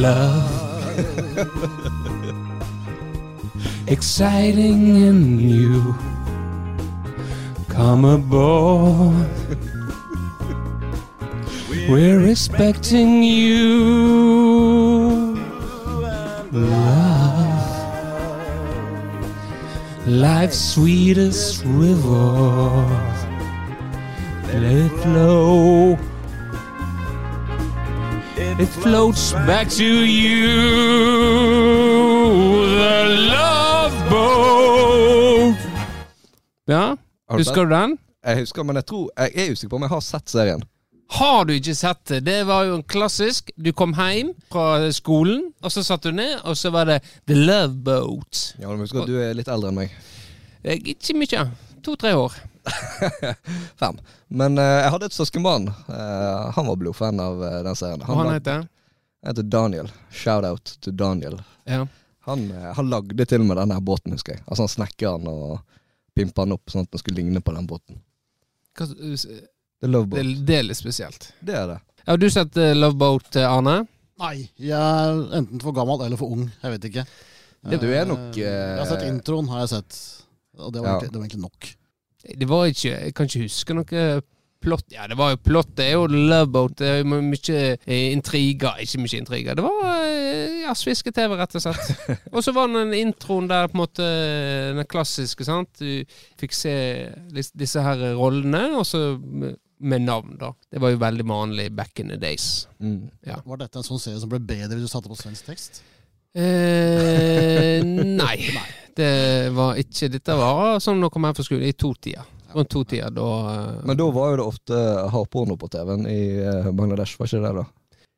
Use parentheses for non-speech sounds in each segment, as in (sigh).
love. (laughs) Exciting and new. Come aboard. We're expecting you. Love. Life's sweetest river. Let it flow. It floats back to you. The love boat. Ja, husker du den? Jeg husker, men jeg tror Jeg er usikker på om jeg har sett serien. Har du ikke sett det? Det var jo en klassisk. Du kom hjem fra skolen, og så satt du ned, og så var det The Love Boat. Ja, men husker at du er litt eldre enn meg. Jeg, Ikke mye. To-tre år. (laughs) Fem. Men eh, jeg hadde et søskenbarn. Eh, han var blodfan av eh, den serien. Hva han lag- heter han heter Daniel. Shout-out to Daniel. Ja. Han, eh, han lagde til og med denne båten, husker jeg. Altså Han snekra den og pimpa den opp sånn at den skulle ligne på den båten. Hva, The Love det, Boat. det er litt spesielt. Det er det. Har du sett eh, Love Boat, eh, Arne? Nei, jeg er enten for gammel eller for ung. Jeg vet ikke. Ja, du er nok, Eh, Jeg har sett eh, introen, har jeg sett. Og det var, Ja. egentlig, det var egentlig nok. Det var ikke Jeg kan ikke huske noe plott. Ja, det var jo plott. Det er jo Love Boat. Det er mye eh, intriger. Ikke mye intriger. Det var eh, ja, sviske-TV, rett og slett. (laughs) og så var den introen der på en måte den klassiske, sant. Du fikk se disse her rollene, og så med- navn, da. Det var jo veldig vanlig back in the days. Mm. Var dette en sånn serie som ble bedre hvis du satte på svensk tekst? Eh, (laughs) nei. Det var ikke Dette var sånn jeg kom hjem fra skolen, i to tider Rundt to tider da eh, Men da var jo det ofte hardporno på TV-en i eh, Bangladesh, var ikke det da?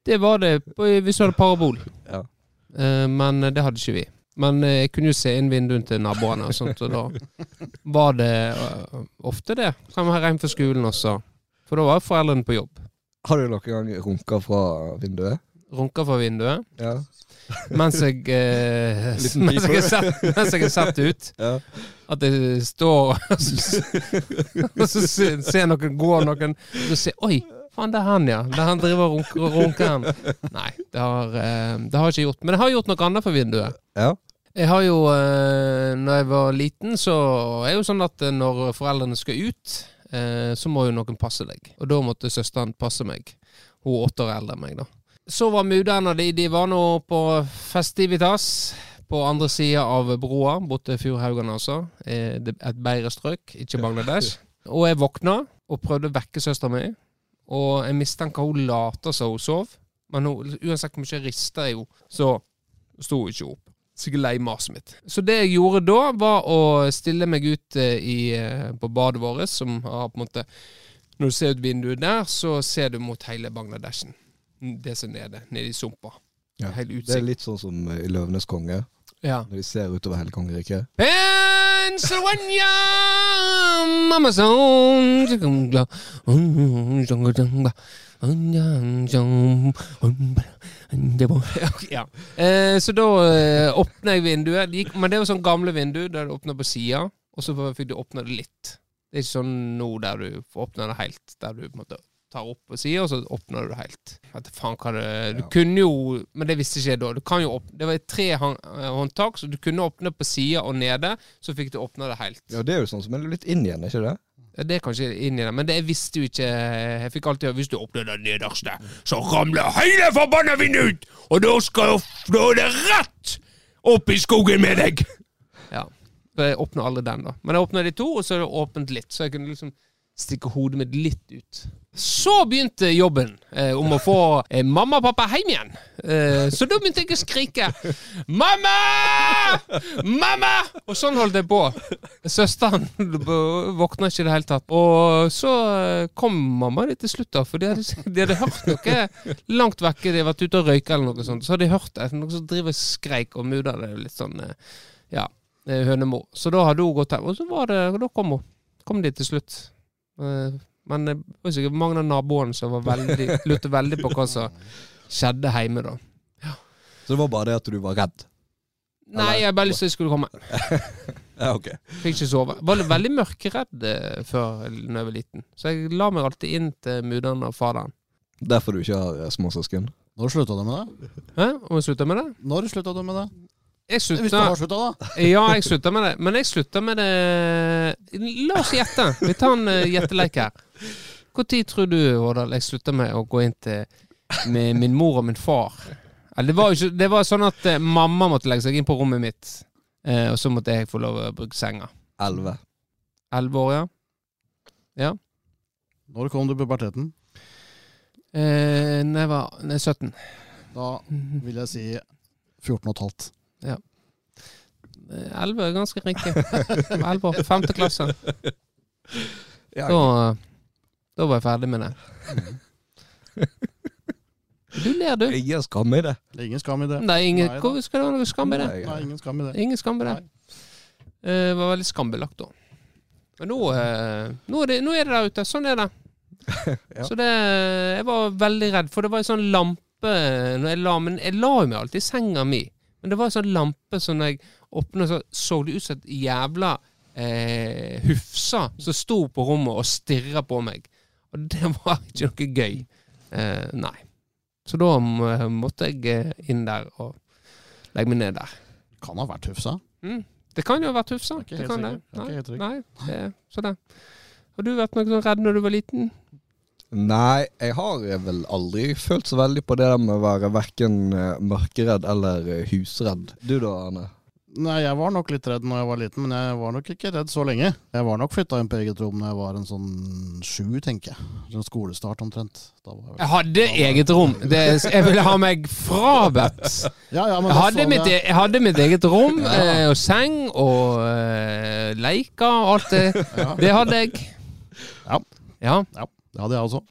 Det var det hvis du hadde parabol. Ja. Eh, men det hadde ikke vi. Men jeg kunne jo se inn vinduene til naboene, og sånt, og da var det ofte det. Kom her hjem fra skolen også. For da var foreldrene på jobb. Har du noen gang runka fra vinduet? Runka fra vinduet Ja. Mens jeg, eh, (laughs) mens jeg, er satt, mens jeg er satt ut. (laughs) ja. At jeg står og (laughs) så, og så ser ser noen gå, noen så ser Oi, faen, det er han, ja. Det er han driver og runker, runker han. Nei, det har, eh, det har jeg ikke gjort. Men jeg har gjort noe annet for vinduet. ja. Jeg har jo, eh, når jeg var liten, så er det jo sånn at eh, når foreldrene skal ut, eh, så må jo noen passe deg. Og da måtte søsteren passe meg. Hun er åtte år eldre enn meg, da. Så var mudder'n og de, de var nå på festivitas på andre sida av broa, borte Fjordhaugan altså. Eh, Et bedre strøk, ikke Bangladesh. (laughs) Og jeg våkna og prøvde å vekke søstera mi. Og jeg mistenker hun later som hun sov. Men hun, uansett hvor mye jeg rista i henne, så sto hun ikke opp. Sikkert lei maset mitt. Så det jeg gjorde da, var å stille meg ut eh, i, eh, på badet vårt, som har på en måte Når du ser ut vinduet der, så ser du mot hele Bangladeshen. Det som er nede, nede i sumpa. Ja. Det er litt sånn som i Løvenes konge, Ja. når de ser utover hele kongeriket. Pennsylvania, ja. Eh, Så da eh, åpna jeg vinduet. Det gikk, men det var sånn gamle vindu der du åpna på sida, og så fikk du åpna det litt. Det er ikke sånn nå der du får åpna det helt, der du på en måte tar opp på sida, og så åpner du det helt. Du faen hva det Du Ja. kunne jo Men det visste ikke jeg da. Du kan jo åpne, det var tre eh, håndtak, så du kunne åpne på sida og nede, så fikk du åpna det helt. Ja, det er jo sånn som er litt inn igjen, ikke det? Ja, Det er kanskje inn i det, men det jeg visste jo ikke Jeg fikk alltid høre hvis du åpner det nederste, så ramler hele forbanna vinduet ut! Og da skal Da er det rett opp i skogen med deg! (laughs) Ja. Så jeg åpner aldri den, da. Men jeg åpna de to, og så er det åpent litt, så jeg kunne liksom stikke hodet mitt litt ut. Så begynte jobben eh, om å få eh, mamma og pappa hjem igjen. Eh, så da begynte jeg å skrike 'Mamma! Mamma!' Og sånn holdt jeg på. Søsteren (laughs) våkna ikke i det hele tatt. Og så eh, kom mamma litt til slutt, da, for de hadde, de hadde hørt noe langt vekke. De hadde vært ute og røyka eller noe sånt. Så hadde de hørt det. Noen som driver og skreik og mudda. Det litt sånn eh, Ja, eh, hønemor. Så da hadde hun gått hjem. Og så det, da kom hun. Kom de til slutt. Eh, Men det var sikkert mange av naboene som var veldig, lurte veldig på hva som skjedde hjemme, da. Så det var bare det at du var redd? Nei, jeg bare lyst til at jeg skulle komme. (laughs) Ja, ok. Fikk ikke sove. Var veldig mørkeredd eh, før da jeg var liten. Så jeg la meg alltid inn til mudder'n og faderen. Derfor du ikke har eh, småsøsken? Når slutta du med det? Hæ? Om jeg slutta med det? Når slutta du med det? jeg slutta, Hvis du har slutta, da. (laughs) ja, jeg slutta med det. Men jeg slutta med det La oss gjette. Vi tar en eh, gjettelek her. Når tror du, Hordal, jeg slutta med å gå inn til min mor og min far? Eller, det, var ikke, det var sånn at eh, mamma måtte legge seg inn på rommet mitt, eh, og så måtte jeg få lov å bruke senga. Elleve. Elleve år, ja. Ja. Når kom du på puberteten? Eh, når jeg var nei, 17. Da vil jeg si 14 15. Ja. Elleve er ganske riktig. (laughs) Elleve år, femte klasse. Så, da var jeg ferdig med det. (laughs) Du ler, du. Ingen skam i det. Det er ingen skam i det. Nei, ingen, Nei, hvor skal det være noe skam i det? Nei, ingen skam i det. Ingen skam i det. Uh, var veldig skambelagt da. Men nå, uh, nå, er det, nå, er det, der ute. Sånn er det. (laughs) ja. Så det Jeg var veldig redd, for det var en sånn lampe når jeg la Men jeg la meg alltid i senga mi. Men det var en sånn lampe som når jeg åpna, så så det ut som et jævla eh, hufsa som sto på rommet og stirra på meg. Og det (laughs) var ikke noe gøy. Eh, nei. Så da måtte jeg eh, inn der og legge meg ned der. Kan ha vært Hufsa. Mm. Det kan jo ha vært Hufsa. Det kan det. Nei, nei det, så det. Har du vært noe sånn redd når du var liten? Nei, jeg har vel aldri følt så veldig på det der med å være verken mørkeredd eller eh, husredd. Du da, Arne? Nei, jeg var nok litt redd når jeg var liten, men jeg var nok ikke redd så lenge. Jeg var nok flytta inn på eget rom når jeg var en sånn sju, tenker jeg. Sånn skolestart omtrent. Da var jeg Jeg hadde eget rom. Det, jeg ville ha meg frabedt. ja, ja, Jeg hadde mitt, jeg- e- jeg hadde mitt eget rom (laughs) Ja. eh, og seng og eh, leker og alt det. Ja, Det hadde jeg. Ja. Ja. Det hadde jeg også.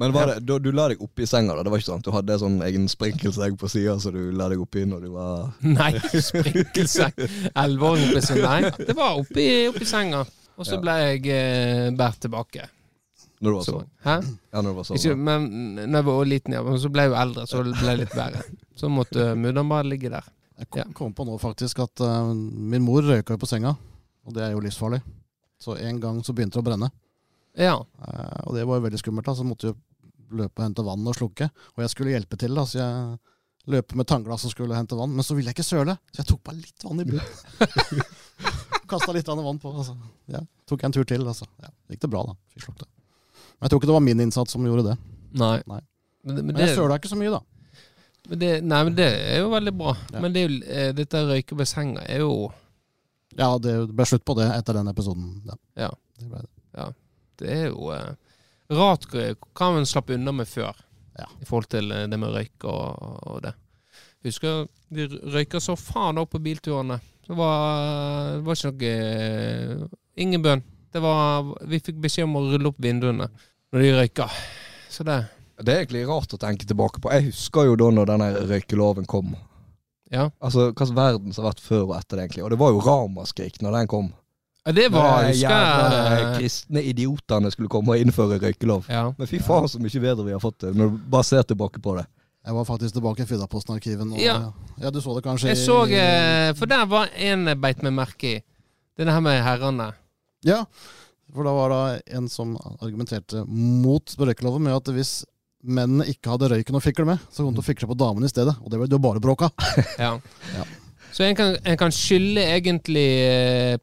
Men var det, du, du la deg oppi senga, da? Det var ikke sånn du hadde sånn egen sprinkelsegg på sida, så du la deg oppi når du var (laughs) Nei, sprinkelsegg. Elleveåring senga. Nei, det var oppi, oppi senga. Og så Ja. ble jeg eh, båret tilbake. Når du var sånn? hæ? Ja, når du var sånn. Ikke, men når jeg var liten, ja. Men så ble jeg jo eldre, så ble jeg litt bedre. Så måtte mudder'n bare ligge der. Jeg kom, Ja. kom på nå faktisk at uh, min mor røyka jo på senga, og det er jo livsfarlig. Så en gang så begynte det å brenne, Ja. eh, og det var jo veldig skummelt. da, Så måtte jo løpe og hente vann og slukke. Og jeg skulle hjelpe til, da, så jeg løp med tannglass og skulle hente vann. Men så ville jeg ikke søle, så jeg tok bare litt vann i bunnen. (laughs) Kasta litt vann på. Altså. Ja, tok en tur til, altså. Ja, gikk det bra, da. Fikk slukket det. Men jeg tror ikke det var min innsats som gjorde det. Nei. Nei. Men, men Men jeg søla ikke så mye, da. men det, nei, men det er jo veldig bra. Ja. Men det er jo, eh, dette røyke på senga er jo Ja, det ble slutt på det etter den episoden. Ja. Ja. Det ble det. Det er jo eh, rart hva man slapp unna med før. Ja. I forhold til eh, det med røyk og, og det. Husker vi røyka så faen opp på bilturene. Det var, det var ikke noe eh, Ingen bønn. Det var, vi fikk beskjed om å rulle opp vinduene når de røyka. Så det Det er egentlig rart å tenke tilbake på. Jeg husker jo da når denne røykeloven kom. Ja. Altså, slags verden som har vært før og etter det, egentlig. Og det var jo ramaskrik når den kom. Ja, Det var jeg husker kristne idiotene skulle komme og innføre røykelov. ja. Men fy faen så mye bedre vi har fått det, når du bare ser tilbake på det. Jeg var faktisk tilbake i Fidaposten-arkiven. Ja. ja, du så det kanskje Jeg så eh, For der var en jeg beit meg merke i. Det er det her med herrene. Ja, for da var det en som argumenterte mot røykeloven med at hvis mennene ikke hadde røyken å fikle med, så kom de til å fikle på damene i stedet. Og det ble det jo bare bråk av. (laughs) Ja. Ja. Så en kan, en kan skylde egentlig eh, eh,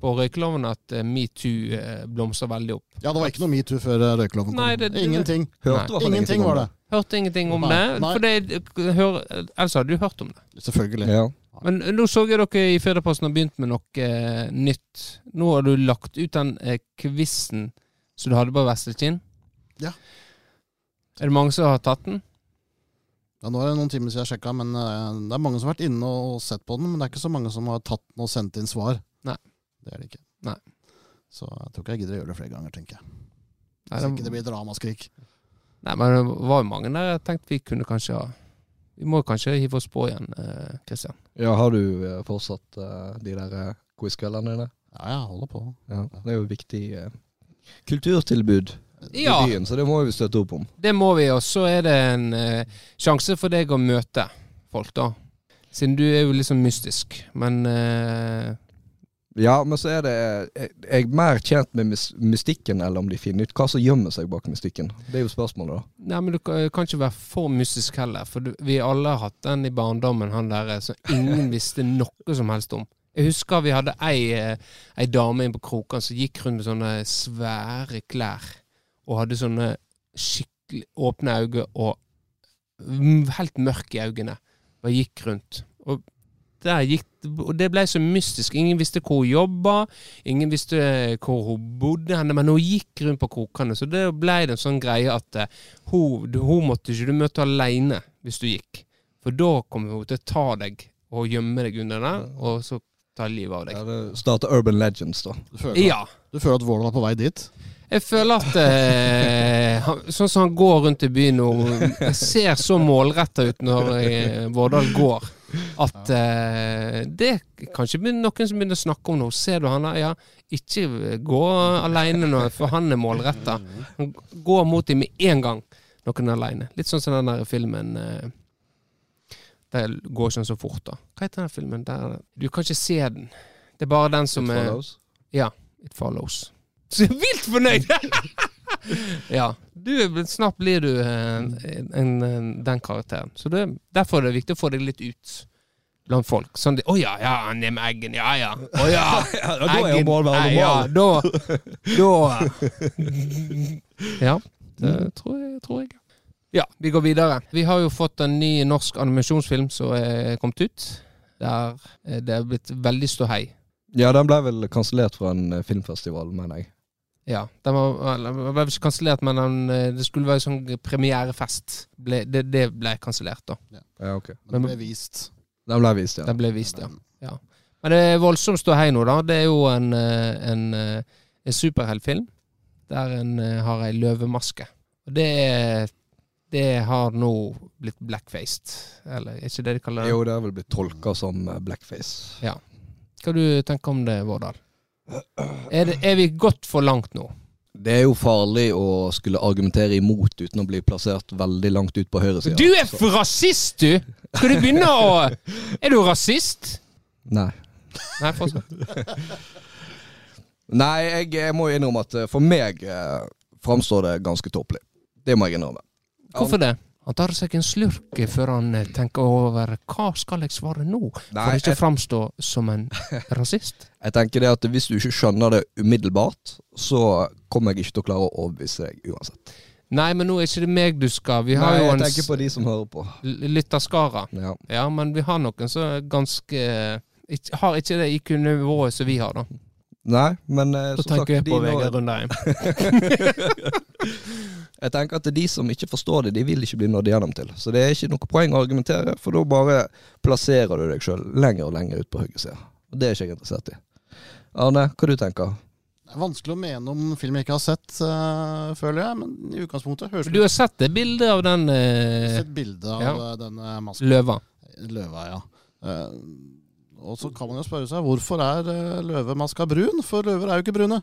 på røykeloven at eh, metoo eh, blomstrer veldig opp. Ja, det var ikke noe metoo før eh, røykeloven kom. Nei, det- det- Ingenting. Hørte Nei. Ingenting om var det. Hørte ingenting om Nei, det. For det hør, Ellers hadde du hørt om det. Selvfølgelig. Ja. Men nå så jeg dere i Firdaposten har begynt med noe eh, nytt. Nå har du lagt ut den eh, quizen som du hadde på Vesle Kinn. Ja. Er det mange som har tatt den? Ja, nå er det noen timer siden jeg sjekka, men eh, det er mange som har vært inne og sett på den. Men det er ikke så mange som har tatt den og sendt inn svar. Det er det ikke. Nei. Så jeg tror ikke jeg gidder å gjøre det flere ganger, tenker jeg. Nei, Hvis ikke det, blir dramaskrik. nei, men det var jo mange der jeg tenkte vi kunne kanskje ha Vi må kanskje hive oss på igjen, eh, Kristian. ja, har du eh, fortsatt eh, de der uh, quizkveldene dine? Ja, jeg holder på. Ja. Det er jo et viktig eh, kulturtilbud Ja. i byen, så det må vi støtte opp om. Det må vi, og så er det en eh, sjanse for deg å møte folk, da. Siden du er jo sånn mystisk. Men eh, Ja, men så er det Jeg jeg er mer tjent med mystikken, eller om de finner ut hva som gjemmer seg bak mystikken. Det er jo spørsmålet, da. Nei, men du kan kan ikke være for mystisk heller. For vi alle har hatt den i barndommen, han der som ingen (laughs) visste noe som helst om. Jeg husker vi hadde ei, eh, ei dame inne på Krokan som gikk rundt med sånne svære klær. Og hadde sånne skikkelig åpne øyne og mm, helt mørke i øynene. Bare gikk rundt. Og der gikk, og det ble så mystisk. Ingen visste hvor hun jobba, ingen visste eh, hvor hun bodde, henne, men hun gikk rundt på krokene. Så det ble det en sånn greie at eh, hun, hun måtte ikke du møte alene hvis du gikk. For da kommer hun til å ta deg og gjemme deg under der, og så ta livet av deg. Ja, det starter Urban Legends, da. Du føler, Ja. du føler at Vårdal er på vei dit? Jeg føler at eh, han, Sånn som han går rundt i byen nå, ser så målretta ut når eh, Vårdal går, at uh, det er kanskje noen som begynner å snakke om noe. Ser du han der? Ja, ikke gå aleine nå, for han er målretta. Gå mot dem med en gang noen er aleine. Litt sånn som den der filmen uh, Det går ikke så fort, da. Hva heter den filmen? Der, du kan ikke se den. Det er bare den som It er ja. It follows. (laughs) Så jeg er vilt fornøyd! (laughs) ja. Du, snart blir du eh, en, en, en, den karakteren. Så det, derfor er det viktig å få deg litt ut blant folk. Sånn de, 'Å ja, ja, han er med Eggen. Ja ja. Å ja. (laughs) da er jo målvernet Ja, da (laughs) Da Ja. Det tror jeg, tror jeg. Ja, vi går videre. Vi har jo fått en ny norsk animasjonsfilm som er kommet ut. Der det er blitt veldig ståhei. Ja, den ble vel kansellert fra en filmfestival, mener jeg. Ja, den var, eller, den var ikke kansellert, men den, eh, det skulle være sånn premierefest. Ble, det, det ble kansellert, da. Ja, ok. Men det ble vist. Den ble vist, ja. Den ble vist, ja. Men det er voldsomt ståhei nå, da. Det er jo en, eh, en, eh, en superheltfilm der en har ei løvemaske. Og det, er- det har nå blitt blackfaced. Eller er ikke det de kaller det? Jo, det har vel blitt tolka som blackface. Ja. Hva du tenker om det, Vårdal? Er, det, er vi gått for langt nå? Det er jo farlig å skulle argumentere imot uten å bli plassert veldig langt ut på høyresida. Du er for rasist, du! Skal du begynne å Er du rasist? Nei. Nei, fortsatt. Nei, jeg, jeg må innrømme at eh, for meg eh, framstår det ganske tåpelig. Det må jeg innrømme. Hvorfor det? Han tar seg en slurk før han eh, tenker over hva skal jeg svare nå, for ikke jeg, framstå som en (laughs) rasist. jeg tenker det at hvis du ikke skjønner det umiddelbart, så kommer jeg ikke til å klare å overbevise deg uansett. Nei, men nå er ikke det meg du skal. Vi har Nei, jo jeg en tenker på de som hører på. lytterskara. Ja. Ja, men vi har noen som ganske Har ikke det IQ-nivået som vi har, da. Nei, men eh, Da som sagt, tenker jeg på Vegard Rundheim. (laughs) Jeg tenker at de som ikke forstår det, de vil ikke bli nådd igjennom til. Så det er ikke noe poeng å argumentere, for da bare plasserer du deg sjøl lenger og lenger ut på høyresida. Og det er ikke jeg interessert i. Arne, hva du tenker Det er vanskelig å mene om film jeg ikke har sett, eh, føler jeg. Men i utgangspunktet høres Du har sett det bildet av den Jeg har eh, sett bilde av ja. denne masken. løva? Løva, ja. Eh, og så kan man jo spørre seg hvorfor er eh, løvemaska brun? For løver er jo ikke brune.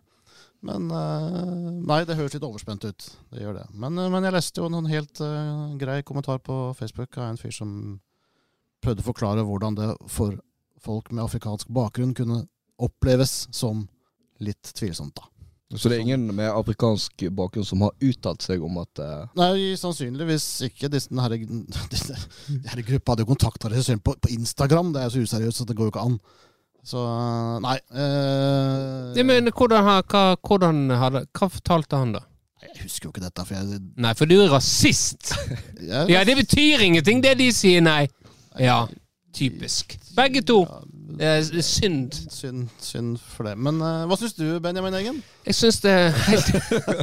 Men eh, Nei, det høres litt overspent ut. Det gjør det. Men, eh, men jeg leste jo en helt uh, grei kommentar på Facebook av en fyr som prøvde å forklare hvordan det for folk med afrikansk bakgrunn kunne oppleves som litt tvilsomt, da. Så det er ingen med afrikansk bakgrunn som har uttalt seg om at uh... Nei, sannsynligvis ikke. Disse, den her, disse, de her gruppa hadde jo kontakta regissøren på, på Instagram. Det er jo så useriøst at det går jo ikke an. Så nei Uh... Ja, men hvordan, har- hva, hvordan hadde, hva fortalte han, da? Jeg husker jo ikke dette, for jeg, Nei, for du er rasist! (laughs) jeg Ja, det betyr ingenting, det de sier, nei. Ja, typisk. Begge to. Det eh, synd. Synd, synd for det. Men eh, hva syns du, Benjamin Eggen? Jeg syns det er helt,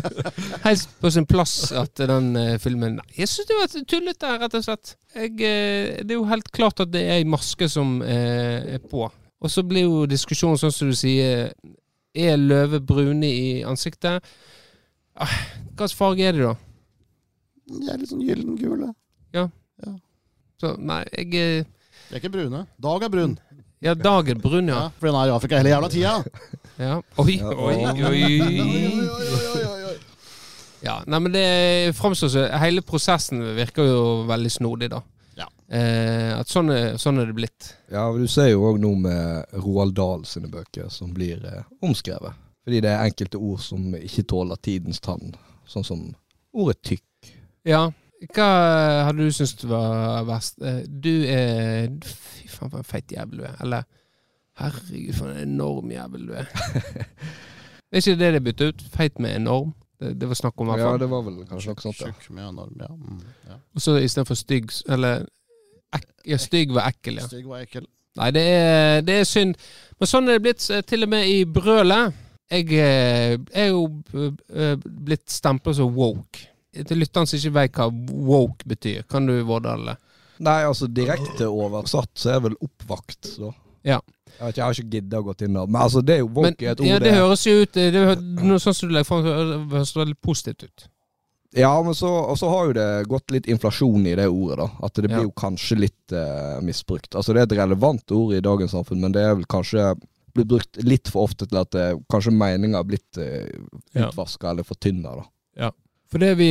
(laughs) helt på sin plass at den eh, filmen Nei, Jeg syns det var tullete, rett og slett. Jeg, eh, det er jo helt klart at det er ei maske som eh, er på. Og så blir jo diskusjonen sånn som du sier Er løve brune i ansiktet? Ah, Hva slags farge er de, da? De er litt sånn gyllengule. Så nei, jeg eh, De er ikke brune. Dag er brun. Ja, Dag er brun, Ja, ja. for den er i Afrika hele jævla tida. ja. Oi, oi, Oi. Ja, nei, men det framstår som Hele prosessen virker jo veldig snodig, da. Ja. Eh, at sånn er, sånn er det blitt. Ja, men Du ser jo òg noe med Roald Dahl sine bøker som blir eh, omskrevet. Fordi det er enkelte ord som ikke tåler tidens tann. Sånn som ordet tykk. Ja. Hva hadde du syntes var verst? Eh, Du er Fy faen, for en feit jævel du er. Eller herregud, for en enorm jævel du er. (laughs) det er ikke det det byttet ut? Feit med enorm? Det, det var snakk om, i hvert Ja, det var vel kanskje noe sånt. Tjukk med enorm, ja. Mm, ja. Og så istedenfor stygg Eller ek, ja, stygg var ekkel, ja. Stygg var ekkel. Nei, det er, det er synd. Men sånn er det blitt eh, til og med i brølet. Jeg jeg er jo eh, blitt stempla som woke. Til lytterne som ikke vet hva woke betyr, kan du, Vårdal? Nei, altså direkte oversatt så er det vel oppvakt, da. Ja. Jeg, vet ikke, jeg har ikke giddet å gå inn der. Men altså, det er jo woke et ord ja, det det- høres jo ut det, høres, noe sånn som du legger fram, høres veldig positivt ut. Ja, men så, har jo det gått litt inflasjon i det ordet, da. At det blir Ja. jo kanskje litt eh, misbrukt. Altså det er et relevant ord i dagens samfunn, men det er vel kanskje blitt brukt litt for ofte til at det, kanskje meninga har blitt Ja. utvaska eller fortynna, da. For det vi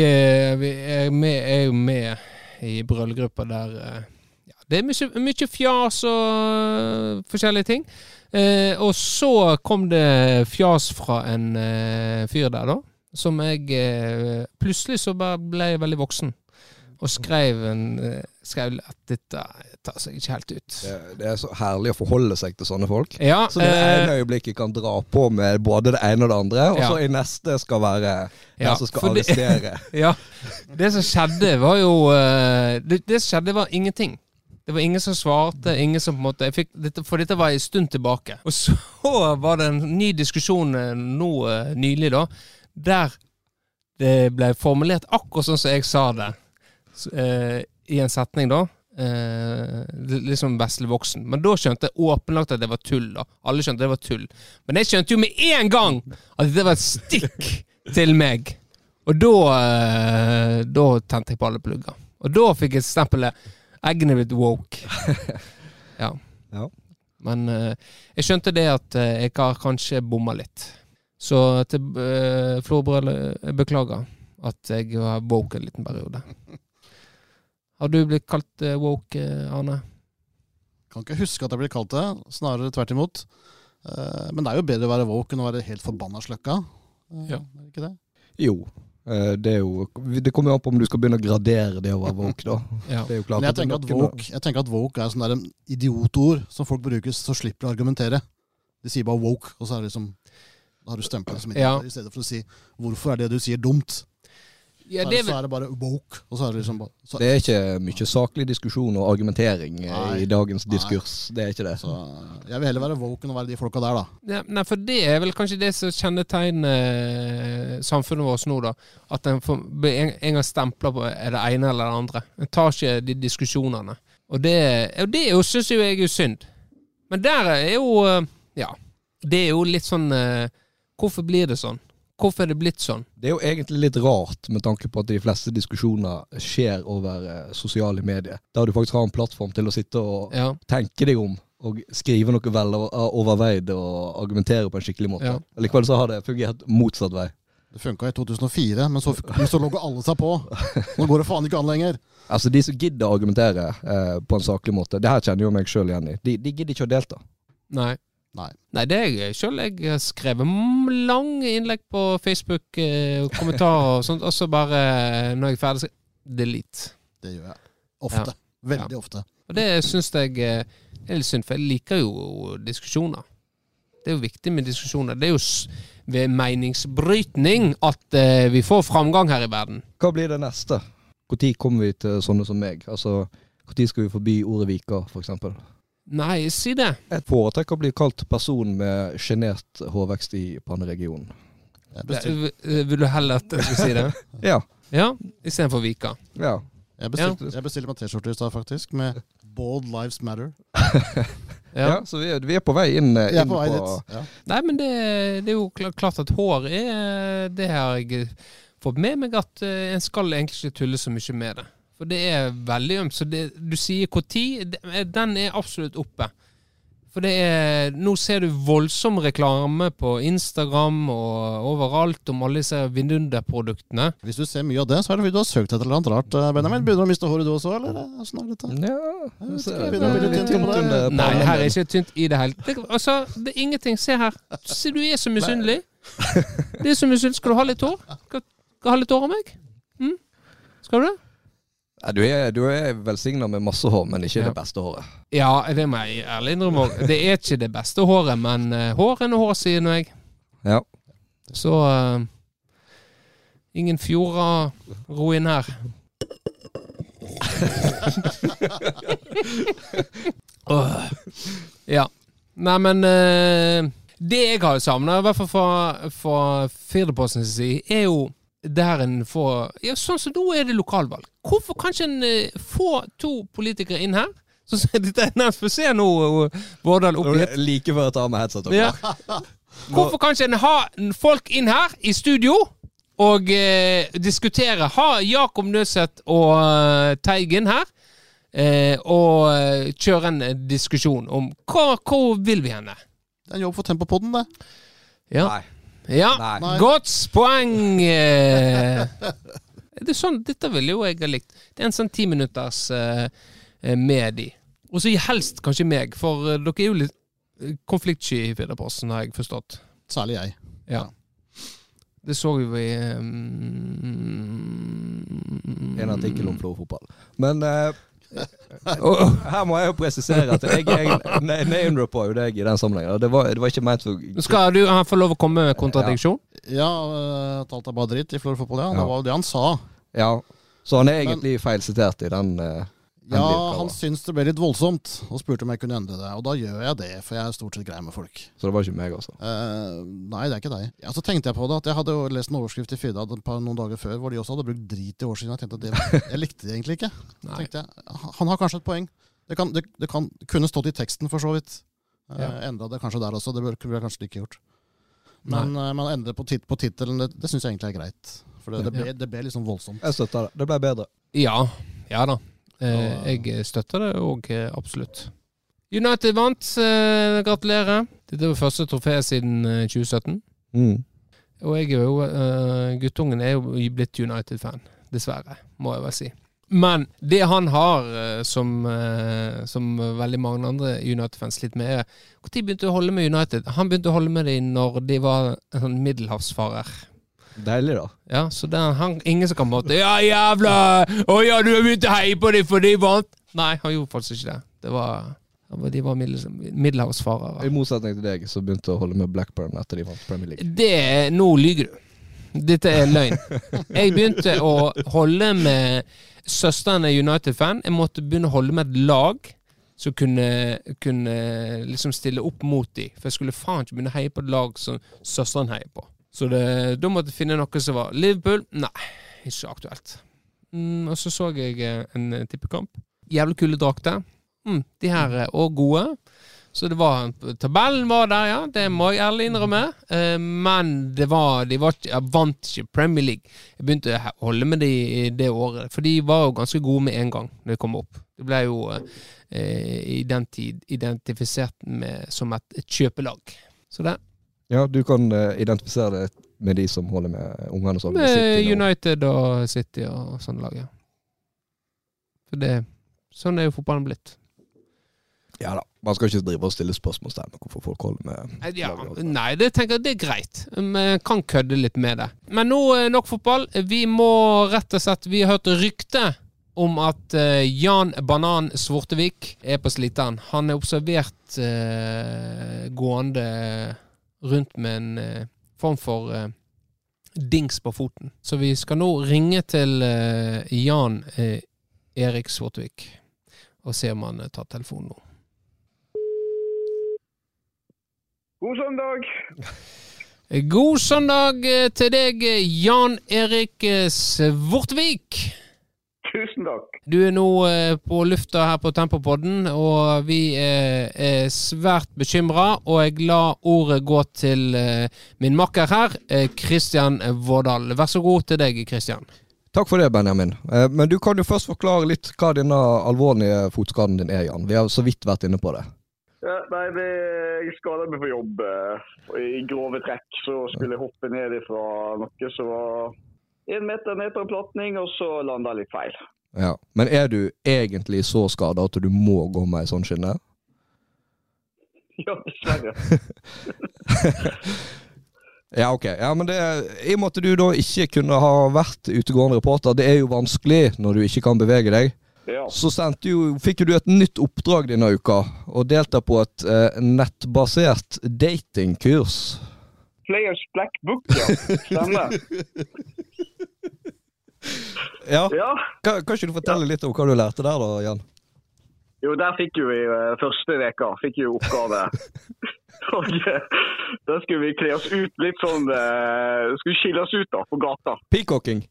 vi er, med, er jo med i brøllgruppa der eh, ja, det er mye, mye fjas og eh, forskjellige ting. Eh, og så kom det fjas fra en eh, fyr der, da. Som jeg eh, Plutselig så bare ble jeg veldig voksen. Og skrev, en, eh, skrev at dette tar seg ikke helt ut. Det, det er så herlig å forholde seg til sånne folk. Ja, Så det eh, ene øyeblikket kan dra på med både det ene og det andre, og Ja. så i neste skal være den Ja, som skal arrestere. det-. (laughs) Ja. Det som skjedde, var jo eh, det, det som skjedde, var ingenting. Det var ingen som svarte. ingen som på en måte fikk, For dette var en stund tilbake. Og så (laughs) var det en ny diskusjon eh, nå nylig, da, der det ble formulert akkurat sånn som jeg sa det. Eh, I en setning, da. Eh, liksom vesle voksen. Men da skjønte jeg åpenlagt at det var tull. da Alle skjønte det var tull. Men jeg skjønte jo med en gang at det var et stikk til meg. Og da, eh, da tente jeg på alle plugger. Og da fikk jeg stempelet 'eggene blitt woke'. (laughs) Ja. Ja. Men eh, jeg skjønte det at eh, jeg har kanskje bomma litt. Så til uh, Florbrød, jeg beklager at jeg var woke en liten periode. (laughs) Har du blitt kalt eh, woke, eh, Arne? Kan ikke huske at jeg ble kalt det, snarere tvert imot. Eh, men det er jo bedre å være woke enn å være helt forbanna sløkka. Ja. Er det ikke det? Jo. eh, Det er jo Det kommer jo an på om du skal begynne å gradere det å være woke, da. (laughs) Ja. Det er jo klart Men jeg er tenker at woke, jeg tenker at woke er sånn der idiotord som folk bruker så slipper de å argumentere. De sier bare woke, og så er det liksom Da har du stempla det som idiot, Ja. i stedet for å si 'hvorfor er det du sier dumt'? Ja, det så er det bare woke. Og så er det liksom bare så, Det er ikke mye saklig diskusjon og argumentering eh, Nei. i dagens Nei. diskurs. Det er ikke det. så jeg vil heller være woke enn å være de folka der, da. Ja, nei, for det er vel kanskje det som kjennetegner eh, samfunnet vårt nå, da. At en får blir en, en gang stempler på er det ene eller det andre. En tar ikke de diskusjonene. Og det, og det syns jo jeg er synd. Men der er jo eh, Ja. Det er jo litt sånn eh, Hvorfor blir det sånn? Hvorfor er det blitt sånn? Det er jo egentlig litt rart, med tanke på at de fleste diskusjoner skjer over eh, sosiale medier. Der du faktisk har en plattform til å sitte og Ja. tenke deg om, og skrive noe vel o- overveid og argumentere på en skikkelig måte. Ja. Likevel så har det fungert motsatt vei. Det funka i 2004, men så, men (laughs) så logga alle seg på. Nå går det faen ikke an lenger. Altså De som gidder å argumentere eh, på en saklig måte, det her kjenner jo meg sjøl igjen i, de, de gidder ikke å delta. Nei. Nei. Nei, det er jeg sjøl. Jeg har skrevet lange innlegg på Facebook, eh, kommentarer og sånt, og så bare, eh, når jeg er ferdig, så delete. Det gjør jeg. Ofte. Veldig ofte. Og det syns jeg eh, er litt synd, for jeg liker jo diskusjoner. Det er jo viktig med diskusjoner. Det er jo ved meningsbrytning at eh, vi får framgang her i verden. Hva blir det neste? Når kommer vi til sånne som meg? Altså, Når skal vi forby ordet viker, f.eks.? Nei, si det. Jeg foretrekker å bli kalt person med sjenert hårvekst i panneregionen. Bestilte, Vil du heller at jeg skal si det? (laughs) Ja. Ja, istedenfor Vika. ja. jeg bestilte, jeg bestilte meg T-skjorte i stad, faktisk, med 'Bold Lives Matter'. Ja. (laughs) Ja, så vi er, vi er på vei inn, eh, Jeg er inn på vei på dit. Ja. Nei, men det, det er jo klart at hår er Det har jeg fått med meg at eh, en skal egentlig ikke tulle så mye med det. For det er veldig ømt. Så det, du sier når, den er absolutt oppe. For det er, nå ser du voldsom reklame på Instagram og overalt om alle disse Vindunder-produktene. Hvis du ser mye av det, så er det fordi du har søkt etter noe rart. eh, Benjamin, Begynner du å miste håret du også, eller Sånn er dette? Ja, Jeg så er det litt litt tynt under Nei, her er ikke tynt i det hele. tatt. altså, det er ingenting. Se her. Se, du er så misunnelig. Det er så misunnelig. Skal du ha litt hår? Skal, skal du ha litt hår av meg? Mm? Skal du det? Ja, du er, du er velsigna med masse hår, men ikke Ja. det beste håret. Ja, det må jeg ærlig innrømme. Det er ikke det beste håret, men uh, hår er noe hår, sier nå jeg. Ja. Så uh, ingen fjorder ro inn her. (laughs) uh, Ja. Nei, men eh, Det jeg har savna, i hvert fall fra, fra Firdaposten sin side, er jo der en får Ja, sånn som nå er det lokalvalg. Hvorfor kan ikke en eh, få to politikere inn her? Så dette er nærmest for å se nå eh, Vårdal oppgitt. Like før jeg tar med headset. Ja. Hvorfor kan ikke en ha folk inn her i studio og eh, diskutere? Ha Jakob Nøseth og uh, Teigen her. Eh, og kjøre en diskusjon om hva, hvor vil vi henne? Det er en jobb for Tempopodden, det. Ja. Nei. Ja. Nei. Godt poeng! (laughs) Det sånn, dette ville jo jeg ha likt. Det er en sånn timinutters uh, eh, med de. Og så helst kanskje meg, for eh, dere er jo litt eh, konfliktsky i Firdaposten, har jeg forstått. Særlig jeg. Ja. Det så vi i um, En artikkel om Florø-fotball. Men eh, (laughs) Her må jeg jo presisere at jeg, jeg name-droppa jo deg i den sammenhengen. Det var, det var ikke ment for Skal du han få lov å komme med kontradiksjon? Ja, øh, at alt er bare dritt i Florø fotball, ja. Ja. Det var jo det han sa. Ja. Så han er egentlig feilsitert i den. eh, Ja, han syntes det ble litt voldsomt, og spurte om jeg kunne endre det. Og da gjør jeg det, for jeg er stort sett grei med folk. Så det var ikke meg, altså. Eh, nei, det er ikke deg. Ja, så tenkte jeg på det, at jeg hadde jo lest en overskrift i Firda noen dager før hvor de også hadde brukt drit i årssiden. Jeg tenkte at det, (laughs) jeg likte det egentlig ikke. Så tenkte jeg, Han har kanskje et poeng. Det, kan, det, det kan, kunne stått i teksten, for så vidt. Uh, Ja. Endra det kanskje der også. Det burde jeg kanskje ikke gjort. Men uh, man endre på, tit, på tittelen, det, det syns jeg egentlig er greit. For det, det, ble, det ble liksom voldsomt. Jeg støtter det. Det ble bedre. Ja. Ja da. Eh, jeg støtter det òg, absolutt. United vant. Eh, gratulerer. Dette var første trofé siden eh, 2017. Mm. Og jeg er jo uh, Guttungen er jo blitt United-fan. Dessverre, må jeg vel si. Men det han har, uh, som, uh, som veldig mange andre United-fans sliter med, er Når begynte du å holde med United? Han begynte å holde med dem når de var en sånn middelhavsfarer. Deilig, da. Ja, så det er han, ingen som kan måtte Ja, jævla Å ja, du har begynt å heie på dem fordi de vant! Nei, han gjorde faktisk ikke det. Det var De var middelhavsfarere. I motsetning til deg, som begynte å holde med Blackburn etter de vant Premier League. Det Nå lyger du. Dette er løgn. Jeg begynte å holde med Søsteren er United-fan. Jeg måtte begynne å holde med et lag som kunne, kunne liksom stille opp mot dem. For jeg skulle faen ikke begynne å heie på et lag som søsteren heier på. Så det, da måtte jeg finne noe som var Liverpool. Nei, ikke aktuelt. Mm, og så så jeg eh, en tippekamp. Jævlig kule drakter. Mm, de her er òg gode. Så det var Tabellen var der, ja. Det må jeg ærlig innrømme. Eh, men det var, de var jeg vant ikke Premier League. Jeg begynte å holde med de det året, for de var jo ganske gode med en gang når de kom opp. Det ble jo eh, i den tid identifisert med, som et, et kjøpelag. Så det. Ja, du kan eh, identifisere det med de som holder med ungene sånn. Med. United og City og sånne lag, ja. For det Sånn er jo fotballen blitt. Ja da. Man skal ikke drive og stille spørsmålstegn om hvorfor folk holder med Ja, nei, det tenker jeg det er greit. Vi kan kødde litt med det. Men nå er nok fotball. Vi må rett og slett Vi har hørt rykte om at eh, Jan Banan Svortevik er på sliteren. Han er observert eh, gående rundt med en eh, form for eh, dings på foten. Så vi skal nå ringe til eh, Jan Erik Svortvik og se om han tar telefonen nå. God søndag! God søndag til deg, Jan Erik Svortvik. Tusen takk. Du er nå eh, på lufta her på Tempopodden, og vi er, er svært bekymra. Og jeg lar ordet gå til eh, min makker her, Kristian Vårdal. Vær så god til deg, Kristian. Takk for det, Benjamin. Eh, Men du kan jo først forklare litt hva denne alvorlige fotskaden din er, Jan. Vi har så vidt vært inne på det. Ja, nei, det, jeg skadet meg på jobb eh, i grove trekk. Så skulle jeg hoppe ned ifra noe som var én meter ned på en platning, og så landa litt feil. Ja. Men er du egentlig så skada at du må gå med ei sånn skinne? (laughs) Ja, dessverre. (laughs) Ja, ok. Ja, men det, I og med at du da ikke kunne ha vært utegående reporter, det er jo vanskelig når du ikke kan bevege deg, Ja. så jo, fikk du et nytt oppdrag denne uka, og delta på et eh, nettbasert datingkurs. Players Black Book, ja. Stemmer. (laughs) Ja. Ja. Kan, kan ikke du fortelle litt om hva du lærte der, da, Jan? Jo, der fikk jo vi eh, første veka, fikk jo oppgave. (laughs) Og eh, da skulle vi kle oss ut litt sånn uh, Skulle skille oss ut da, på gata. Peacocking.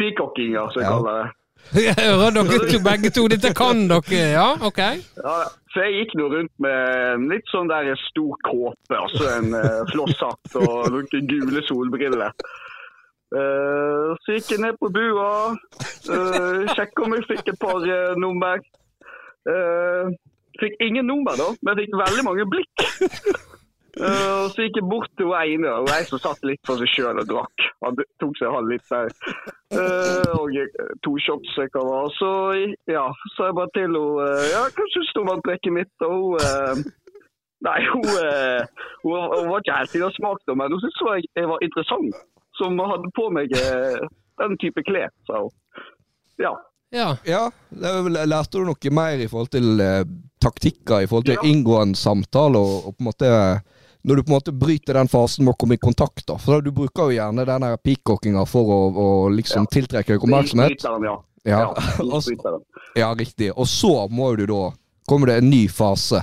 Peacocking, ja, som jeg Ja. kaller det. (laughs) Jeg hører dere to, begge to. Dette kan dere, ja? Ok. Ja, så jeg gikk nå rundt med litt sånn der stor kåpe, altså en uh, flosshatt og noen gule solbriller. Uh, så gikk jeg ned på bua, uh, sjekka om jeg fikk et par uh, nummer. Uh, fikk ingen nummer da, men jeg fikk veldig mange blikk. Eh, og så gikk jeg bort til hun ene, og jeg som satt litt for seg sjøl og drakk. Han tok seg halv litt der. Eh, og to shots jeg kan ha. Så ja, sa jeg bare til henne uh, Ja, hva syns du om antrekket mitt? Og hun eh, Nei, hun, hun, hun var ikke helt i det smak, men hun syntes jeg, jeg var interessant. Som hadde på meg den type klær, sa hun. Ja. Ja. Ja, lærte du noe mer i forhold til taktikker, i forhold til Ja. å inngå en samtale, og, og på en måte når du på en måte bryter den fasen med å komme i kontakt, da. For du bruker jo gjerne den peacockinga for å, å liksom tiltrekke deg oppmerksomhet. Isbryteren, ja. Ja, ja (laughs) ja, riktig. Og så må du da Kommer det en ny fase.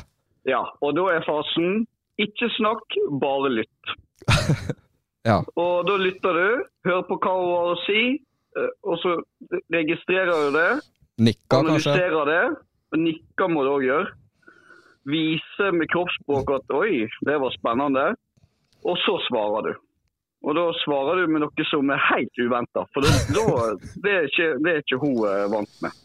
ja. Og da er fasen ikke snakk, bare lytt. (laughs) Ja. Og da lytter du, hører på hva hun har å si, eh, og så registrerer du det. Nikker, kanskje? Analyserer det. Nikker må du òg gjøre. Vise med kroppsspråk at 'oi, det var spennende'. Og så svarer du. Og da svarer du med noe som er helt uventa. For det, da, det, er ikke, det er ikke hun eh, vant med.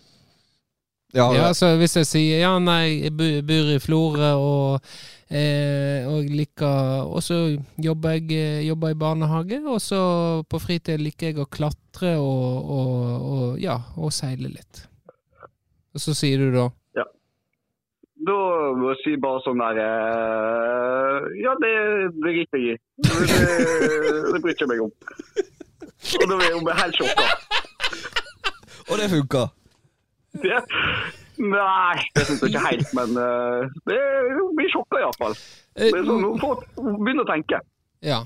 Ja, ja, så hvis jeg sier ja, nei, jeg bor i Florø og, eh, og liker Og så jobber jeg eh, jobber i barnehage, og så på fritid liker jeg å klatre og, og, og ja, og seile litt. Og så sier du da Da må jeg si bare sånn der eh, Ja, det, det driter jeg i. Det, det, bryr jeg meg om. Og da blir hun helt sjokka. Og det funka. Det, nei, det syns jeg ikke helt, men eh, det, blir sjokka iallfall. Det er sånn, hun, får- hun begynner å tenke. Ja.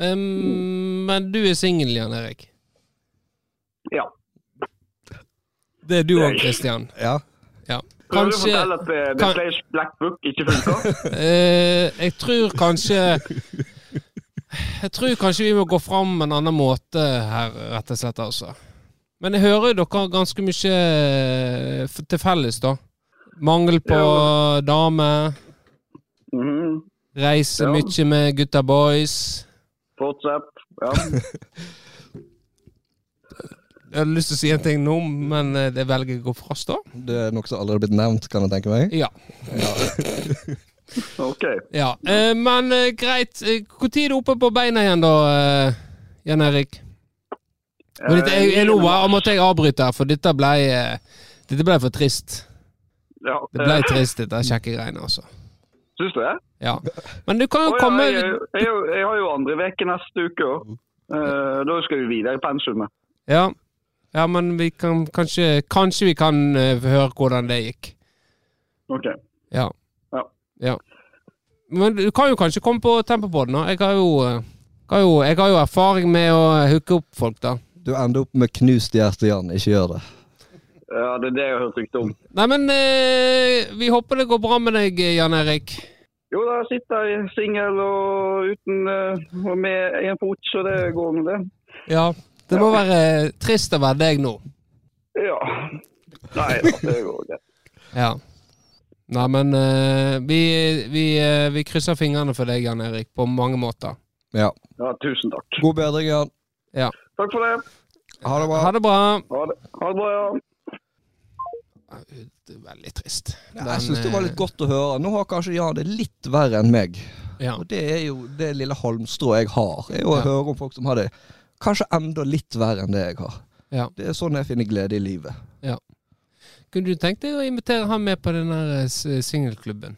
Um, men du er singel, Jan Erik. Ja. Det er du òg, Christian? Ja. Ja. Prøver du å fortelle at det, The kan- Players Black Book ikke funker? (laughs) eh, Jeg tror kanskje Jeg tror kanskje vi må gå fram en annen måte her, rett og slett, altså. Men jeg hører jo dere har ganske mye eh, til felles, da. Mangel på dame. -hmm. Reise Ja. mye med gutta boys. Fortsett. Ja. (laughs) Jeg hadde lyst til å si en ting nå, men eh, det velger jeg å gå fra oss. Det er noe som allerede har blitt nevnt, kan jeg tenke meg. Ja. (laughs) OK. ja. Eh, men eh, greit. Når er du oppe på beina igjen, da, Jan Erik? Men dette, jeg, jeg, nå måtte jeg avbryte, her, for dette ble, dette ble for trist. Ja, Det ble trist, dette kjekkegreiene, altså. Syns du det? Ja. Men du kan jo oh, ja, komme jeg, jeg, jeg, har jo andre uke neste uke òg. da skal vi videre i pensumet. Ja. Ja, men vi kan kanskje Kanskje vi kan uh, høre hvordan det gikk. OK. Ja. Ja. ja. Men du kan jo kanskje komme på Tempopodden, da. Jeg har jo, eh, har jo, jeg har jo erfaring med å hooke opp folk, da. Du ender opp med knust hjerte, Jan. Ikke gjør det. Ja, det er det jeg har hørt rykte om. Nei, men uh, vi håper det går bra med deg, Jan Erik. Jo da, jeg sitter singel og uten uh, og med én fot, så det går med det. Ja. Det må være trist å være deg nå. Ja. Nei da, det går greit. Ja. Nei, men uh, vi, vi, uh, vi krysser fingrene for deg, Jan Erik, på mange måter. Ja. Ja, tusen takk. God bedring, Jan. Ja. Takk for det. Ha det bra. Ha det bra. Ha det, ha det bra, ja. det er veldig trist. Ja, Den, jeg syns det var litt eh, godt å høre. Nå har kanskje Jan det litt verre enn meg. Ja. Og det er jo det lille halmstrået jeg har. Er jo å Ja. høre om folk som har det kanskje enda litt verre enn det jeg har. Ja. Det er sånn jeg finner glede i livet. Kunne du tenkt deg å invitere han med på den singelklubben?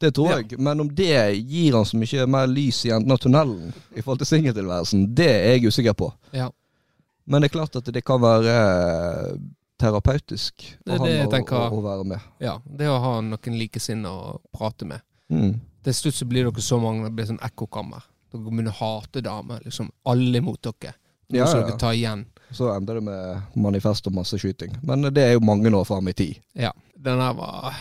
Det tror Ja. jeg. Men om det gir han så mye mer lys i enden av tunnelen i forhold til singeltilværelsen, det er jeg usikker på. Ja. Men det er klart at det kan være eh, terapeutisk Det for det han å, tenker. å være med. Ja, det å ha noen likesinnede å prate med. Mm. Til slutt så blir dere så mange, det blir sånn ekkokammer. Dere begynner å hate damer. Liksom alle mot dere. Nå Ja, skal dere ta igjen. Så ender det med manifest og masse skyting. Men det er jo mange år fram i tid. Ja. Den her var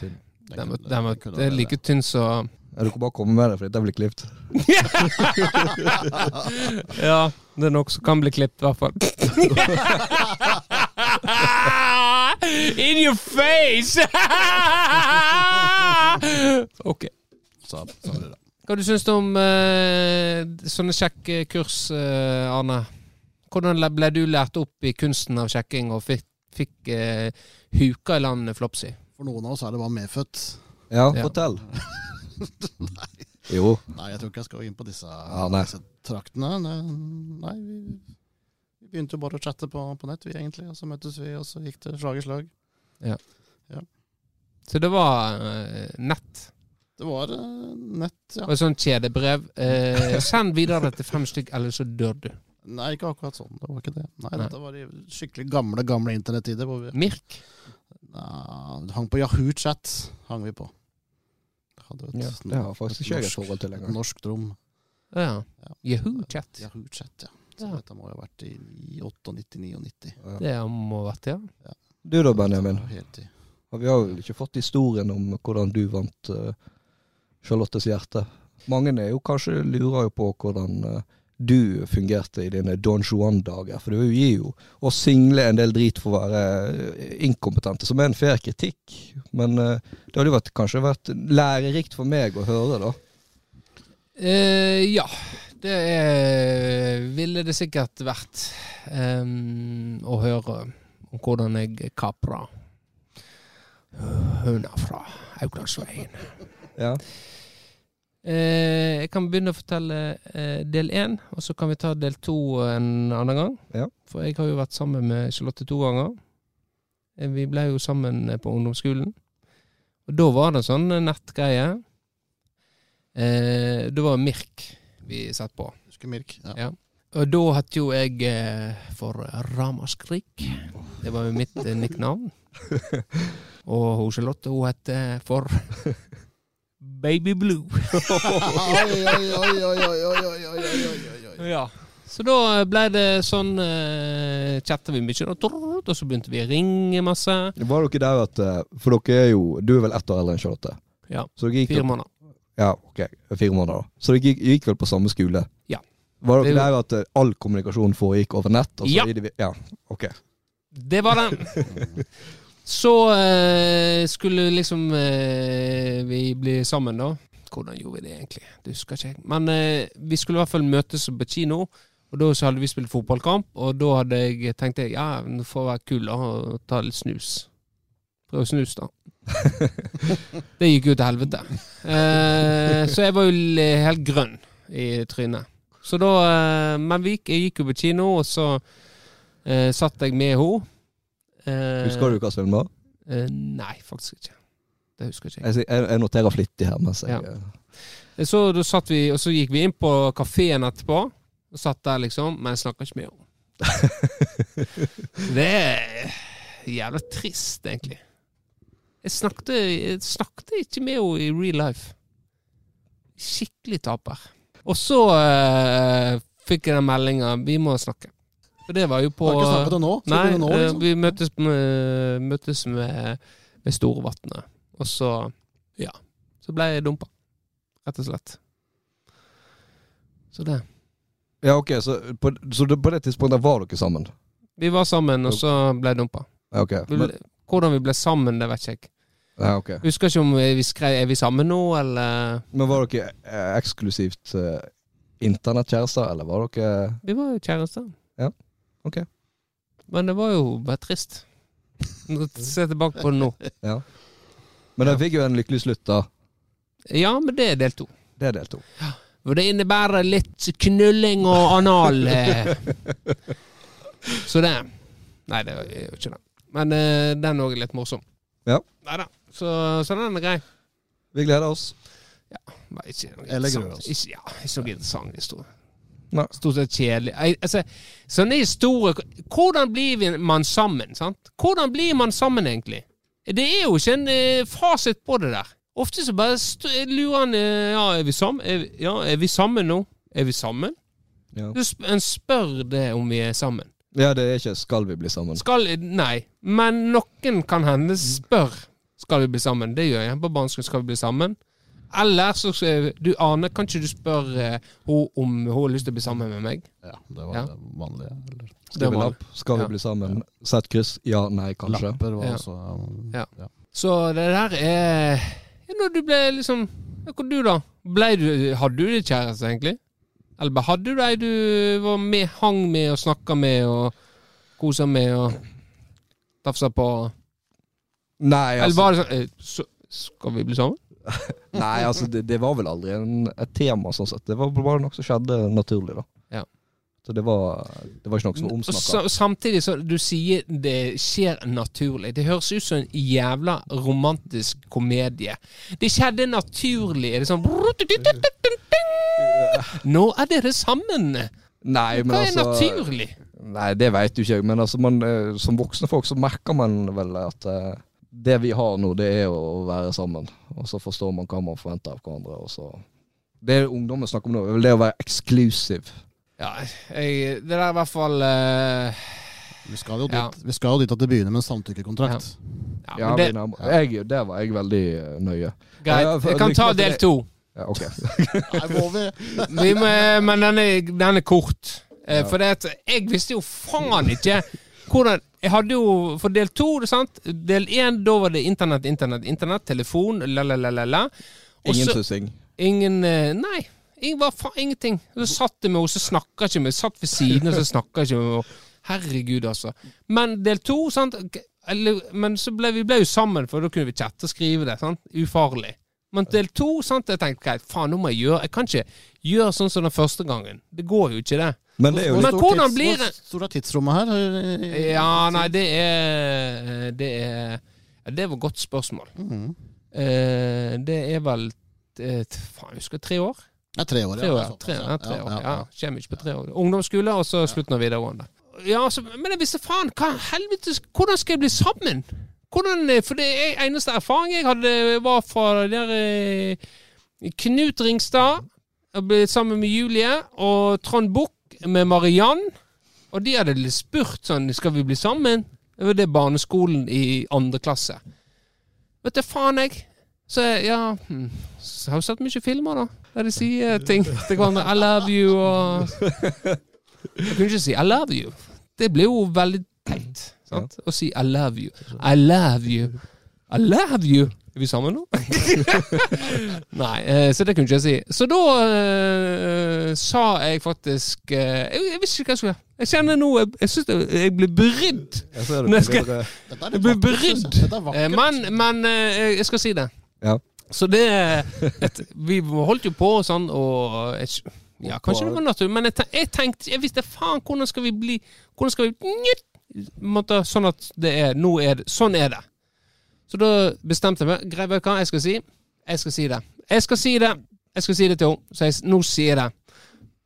Den Den kunne- den var den kunne det er like tynn som Ja, Du kan bare komme med det, for dette blir klippet. (laughs) Ja, det er noe som kan bli klippet, i hvert fall. (laughs) In your face! (laughs) ok. Så, så er det det. Hva du syns du om eh, sånne sjekkekurs, eh, Arne? Hvordan ble du lært opp i kunsten av sjekking og fikk, fikk eh, huka i land Flopsy? For noen av oss er det bare medfødt. Ja, Ja. fortell. (laughs) Jo. Nei, jeg tror ikke jeg skal gå inn på disse, nei. disse traktene. Ne- Nei, vi, vi begynte jo bare å chatte på, på nett, vi egentlig. Og så møttes vi, og så gikk det slag i slag. Så det var eh, nett. Det var eh, nett, ja. Og et sånt kjedebrev. Eh, (laughs) send videre til fem stykk, eller så dør du. Nei, ikke akkurat sånn. Det var ikke det. Nei, Nei. dette var i skikkelig gamle, gamle internettider. Hvor vi Mirk. Nei, hang på Yahoo-chat. hang vi på. Hadde et, Ja, det har faktisk ikke jeg et forhold til lenger. Norsk rom. Ja. Ja. Yahoo-chat. Yahoo-chat, ja. Så Ja. dette må jo ha vært i 98-99. Ja. Det må ha vært, ja. Du da, Benjamin? Helt. Vi har vel ikke fått historien om hvordan du vant eh, Charlottes hjerte. Mange er jo kanskje lurer jo på hvordan eh, du fungerte i dine Don Juan-dager. For du gir jo å single en del drit for å være eh, inkompetente, som er en fair kritikk. Men eh, det hadde jo vært, kanskje vært lærerikt for meg å høre, da. Uh, ja, det ville det sikkert vært um, å høre om hvordan jeg kapra høna fra Auklandsveien. Ja. Eh, jeg kan begynne å fortelle eh, del én, og så kan vi ta del to en annen gang. Ja. For jeg har jo vært sammen med Charlotte to ganger. Eh, vi ble jo sammen eh, på ungdomsskolen. Og da var det en sånn eh, nettgreie. Eh, det var Mirk vi satt på. Husker Mirk. Ja. Ja. Og da het jo jeg eh, for Ramaskrik. Det var jo mitt eh, nicknavn. (laughs) Og hun Charlotte hun het for Baby Blue. oi, oi, oi, oi, oi, oi, oi, oi. Ja. Så da ble det sånn uh, Chatta vi mye, og så begynte vi å ringe masse. Var dere der at For dere er jo Du er vel ett år eldre enn Charlotte? Ja. Fire måneder. Ja, ok. Fire måneder, da. Så dere gikk, gikk vel på samme skole? Ja. Var dere der at all kommunikasjon foregikk over nett? ja. ja. Ok. Det var det. Så eh, skulle liksom eh, vi bli sammen, da. Hvordan gjorde vi det egentlig? Det husker ikke jeg. Men eh, vi skulle i hvert fall møtes på kino. Og da så hadde vi spilt fotballkamp, og da hadde jeg tenkt jeg, ja, nå får jeg være kul da, og ta litt snus. Prøv å snus, da. (laughs) det gikk jo til helvete. Eh, så jeg var jo helt grønn i trynet. Så da eh, Men vi jeg gikk jo på kino, og så eh, satt jeg med henne. Eh, Husker du hva film var? Eh, nei, faktisk ikke. Det husker ikke jeg. Jeg, noterer flittig her. Mens jeg, Ja. eh, Så vi, og så gikk vi inn på kafeen etterpå. Og satt der, liksom. Men jeg snakka ikke med henne. (laughs) det er jævla trist, egentlig. Jeg snakket, jeg snakket ikke med henne i real life. Skikkelig taper. Og så uh, fikk jeg den meldinga 'Vi må snakke'. For det var jo på Har ikke snakket det nå? Nei, det nå, eh, liksom. vi møttes med, møttes med, med Storvatnet. Og så Ja. Så ble jeg dumpa. Rett og slett. Så det. ja, ok, Så, på, så på det tidspunktet var dere sammen? Vi var sammen, og så ble jeg dumpa. Ja, okay. Men, Hvordan vi ble sammen, det vet ikke jeg. ja, okay. Husker ikke om vi skrev Er vi sammen nå, eller Men var dere eh, eksklusivt eh, internettkjærester, eller var dere Vi var jo kjærester. Ja, ok. Men det var jo bare trist. Ser tilbake på det nå. (laughs) Ja. Men den fikk jo en lykkelig slutt, da. Ja, men det er del to. Det er del to. Og det innebærer litt knulling og anal. Eh. (laughs) Så det Nei, det er jo ikke det. Men uh, den òg er litt morsom. Ja. Nei da. Så, så den er grei. Vi gleder oss. Bare ikke noe interessant- Ikke, ja, ikke noe interessant historie. Nei. Stort sett kjedelig. Jeg, altså, sånne historier Hvordan blir man sammen? sant? Hvordan blir man sammen, egentlig? Det er jo ikke en eh, fasit på det der. Ofte så bare lurer han eh, Ja, er vi sammen? Er, vi- ja, er vi sammen nå? Er vi sammen? Ja. Sp en spør det om vi er sammen. ja, det er ikke 'skal vi bli sammen'. Skal Nei. Men noen kan hende spør skal vi bli sammen. Det gjør jeg på barneskolen. Skal vi bli sammen? Eller så Du aner, kan ikke du spørre henne om hun har lyst til å bli sammen med meg? Ja, det var Ja. det vanlige. Eller Skriv en var- lapp. Skal vi Ja. bli sammen? Sett kryss. Ja, nei, kanskje. lapper var Ja. også um, Ja. ja. Så det der er Når du ble liksom Hvor du, da? Ble du, hadde du det kjæreste, egentlig? Eller hadde du ei du var med, hang med og snakka med og kosa med og tafsa på? Nei, Eller altså, var det sånn eh, så, Skal vi bli sammen? (laughs) nei, altså det, det var vel aldri en, et tema, sånn sett. Det var bare noe som skjedde naturlig, da. Ja. Så det var, det var ikke noe som var omsnakka. samtidig så du sier det skjer naturlig. Det høres ut som en jævla romantisk komedie. Det skjedde naturlig. Er det sånn (laughs) Nå er dere sammen! Nei, men Hva er altså naturlig? Nei, det veit du ikke. Men altså, man, eh, som voksne folk så merker man vel at eh, det vi har nå, det er å være sammen. Og så forstår man hva man forventer av hverandre. Og så Det ungdommen snakker om nå, er vel det å være exclusive. Ja, jeg, det der er i hvert fall uh, Vi skal jo dit, Ja. vi skal jo dit at det begynner med en samtykkekontrakt. ja, Ja, det, jeg, Der var jeg veldig eh, nøye. Greit. Jeg kan ta del to. Ja, ok. (laughs) Nei, må må, men den er, den er kort. Eh, Ja. For det at jeg visste jo faen ikke hvordan Jeg hadde jo for del to, sant? Del én, da var det internett, internett, internett, telefon, la-la-la-la. Ingen sussing. Ingen eh, Nei. Ingen, var faen, ingenting. Så satt jeg med henne, så snakka ikke med Satt ved siden, og så snakka ikke med henne. Herregud, altså. Men del to, sant eller, Men så ble vi ble jo sammen, for da kunne vi chatte og skrive det. sant? Ufarlig. Men del to, sant, jeg tenkte greit, faen, nå må jeg gjøre Jeg kan ikke gjøre sånn som den første gangen. Det går jo ikke, det. Men det er jo Men stort hvordan tids- blir Hvor stort er tidsrommet her? Ja, nei, det er Det er ja, Det var et godt spørsmål. Mm. Eh, det er vel et, Faen, jeg husker tre år? Det er tre år, Tre år, ja. Tre, ja, tre år. ja, Ja, ja. Kommer ikke på tre år. Ungdomsskole, og så slutten av videregående. Ja, altså, men jeg visste faen, hva helvete Hvordan skal jeg bli sammen? Hvordan, eh, for det er eneste erfaring jeg hadde, var fra der eh, Knut Ringstad. Jeg ble sammen med Julie, og Trond Buch med Mariann. Og de hadde litt spurt sånn Skal vi bli sammen? Det var det barneskolen i andre klasse. Vet du faen, jeg. Så ja hm, så har jo sett mye filmer, da. Der de sier ting til hverandre. I love you og Jeg kunne ikke si I love you. Det blir jo veldig teit sant? å si I love you. I love you. I love you. Er vi sammen nå? (laughs) Nei, eh, så det kunne ikke jeg si. Så da uh, sa jeg faktisk uh, jeg, jeg visste ikke hva jeg skulle gjøre. Jeg kjenner nå Jeg, jeg syns jeg, jeg blir brydd. Jeg ser det skal- Jeg blir brydd. jeg. Men, men uh, jeg skal si det. Ja. Så det et, Vi holdt jo på sånn, og Ja, kanskje det var naturlig, men jeg, jeg tenkte Jeg visste faen, hvordan skal vi bli Hvordan skal vi! Måtte, Sånn at det er Nå er det Sånn er det. Så da bestemte jeg meg. Greit, hva jeg skal si? Jeg skal si det. Jeg skal si det. Jeg skal si det til henne. Så jeg, nå sier jeg det.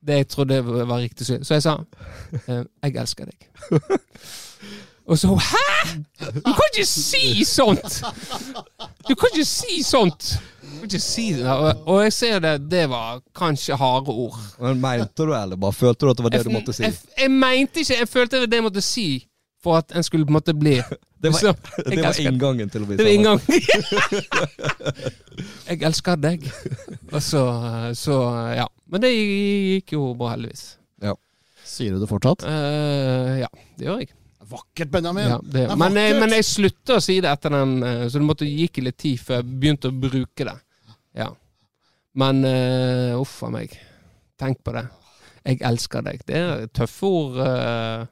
Det jeg trodde var riktig. Så jeg sa eh, Jeg elsker deg. (laughs) Og så Hæ?! Du kan ikke si sånt! Du kan ikke si sånt! Du kan ikke si det. Og, jeg ser det, det var kanskje harde ord. Men mente du eller bare følte du at det var det du måtte si? Jeg, jeg mente ikke Jeg følte det var det jeg måtte si for at en skulle på en måte bli (laughs) Det var, (laughs) det var inngangen til å bli Det var sammen. (laughs) jeg elsker deg. Og så, så Ja. Men det gikk jo bra, heldigvis. Ja. Sier du det fortsatt? Uh, ja, det gjør jeg. Vakkert, Benjamin! Ja, det, det men, jeg, men jeg slutta å si det etter den, eh, så det måtte gikk litt tid før jeg begynte å bruke det. Ja. Men uh, uff a meg. Tenk på det. Jeg elsker deg. Det er tøffe ord. eh.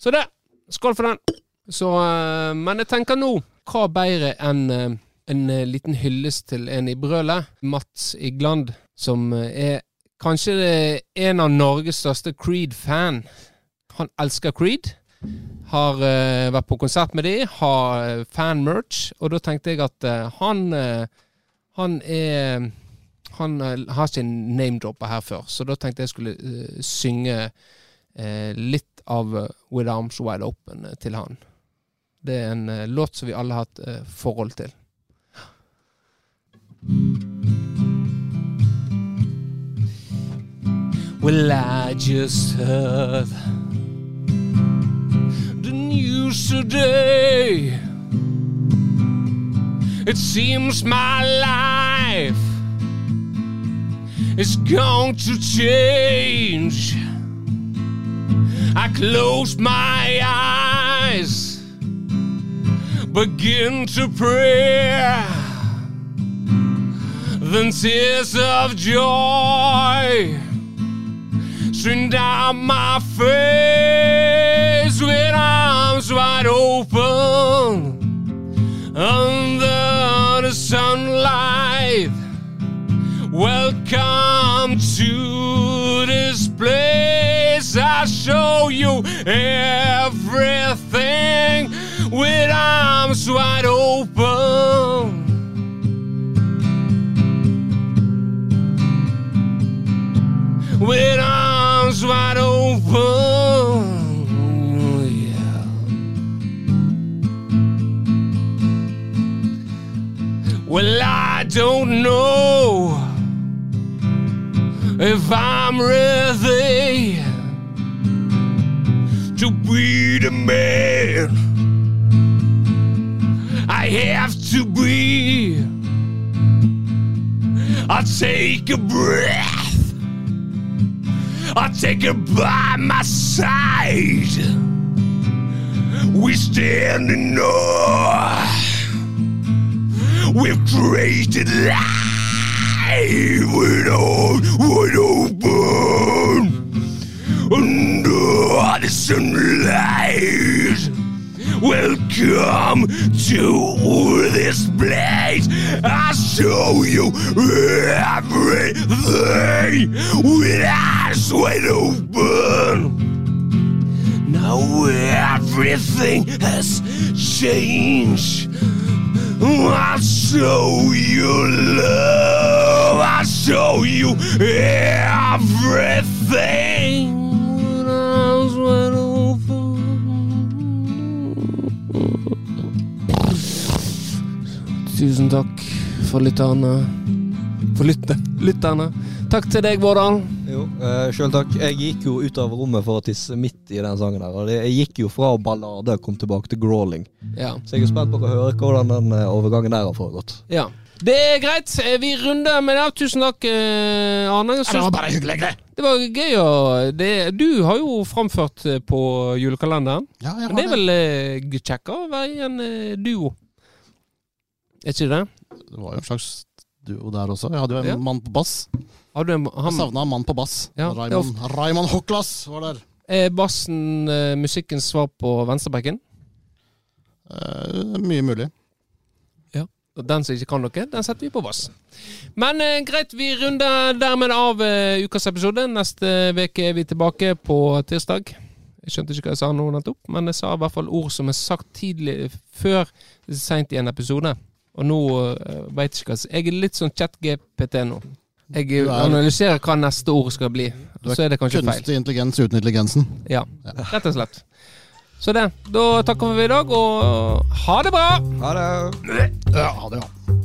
Så det. Skål for den. Så, eh, men jeg tenker nå, hva bedre enn eh, en eh, liten hyllest til en i brølet, Mats Igland, som er kanskje en av Norges største Creed-fan. Han elsker Creed. Har uh, vært på konsert med de, har fan-merch, og da tenkte jeg at uh, han uh, Han er Han har ikke name-dropper her før, så da tenkte jeg skulle synge litt av eh, With Arms Wide Open eh, til han. Det er en eh, låt som vi alle har hatt eh, forhold til. Well, I just heard the news today. It seems my life is going to change. I close my eyes, begin to pray. Then tears of joy stream down my face with arms wide open under the sunlight. Welcome to this place. I show you everything with arms wide open. With arms wide open. Well, I don't know if I'm ready be the man I have to be. I take a breath, I take it by my side. We stand in awe. We've created life with all wide open the sunlight. Welcome to this place. I'll show you everything with eyes wide open. Now everything has changed. I'll show you love. I'll show you everything. Tusen takk for lytterne. For lytte, lytterne. Takk til deg, Vårdal. Jo, eh, sjøl takk. Jeg gikk jo ut av rommet for å tisse midt i den sangen her. Og det, jeg gikk jo fra ballade og kom tilbake til grawling. Ja. Så jeg er spent på å høre hvordan den eh, overgangen der har foregått. ja. Det er greit. Eh, Vi runder med det. Tusen takk, eh, Arne. Jeg Det var bare hyggelig, det. Det var gøy å det, Du har jo framført på julekalenderen. Ja, jeg har det er det. vel eh, kjekkere å være i en eh, duo? Er ikke det? Det var jo en slags duo der også. Jeg hadde jo en Ja. mann på bass. Har du en, Jeg han, savna en mann på bass. Ja, Raymond, Raymond Hoklas var der. er bassen uh, musikkens svar på venstrebacken? Uh, mye mulig. Ja. Og Den som ikke kan noe, den setter vi på bass. Men uh, greit, vi runder dermed av ukas episode. Neste uke er vi tilbake på tirsdag. Jeg skjønte ikke hva jeg sa nå nettopp, men jeg sa i hvert fall ord som er sagt tidlig før seint i en episode. Og nå uh, veit jeg ikke hva Jeg er litt sånn chat-GPT nå. Jeg er- analyserer hva neste ord skal bli. Er Så er det kanskje feil. Kunstig intelligens uten intelligensen. Ja, rett og slett. Så det. Da takker vi for i dag, og ha det bra! Ha det! Ja, ha det, ja.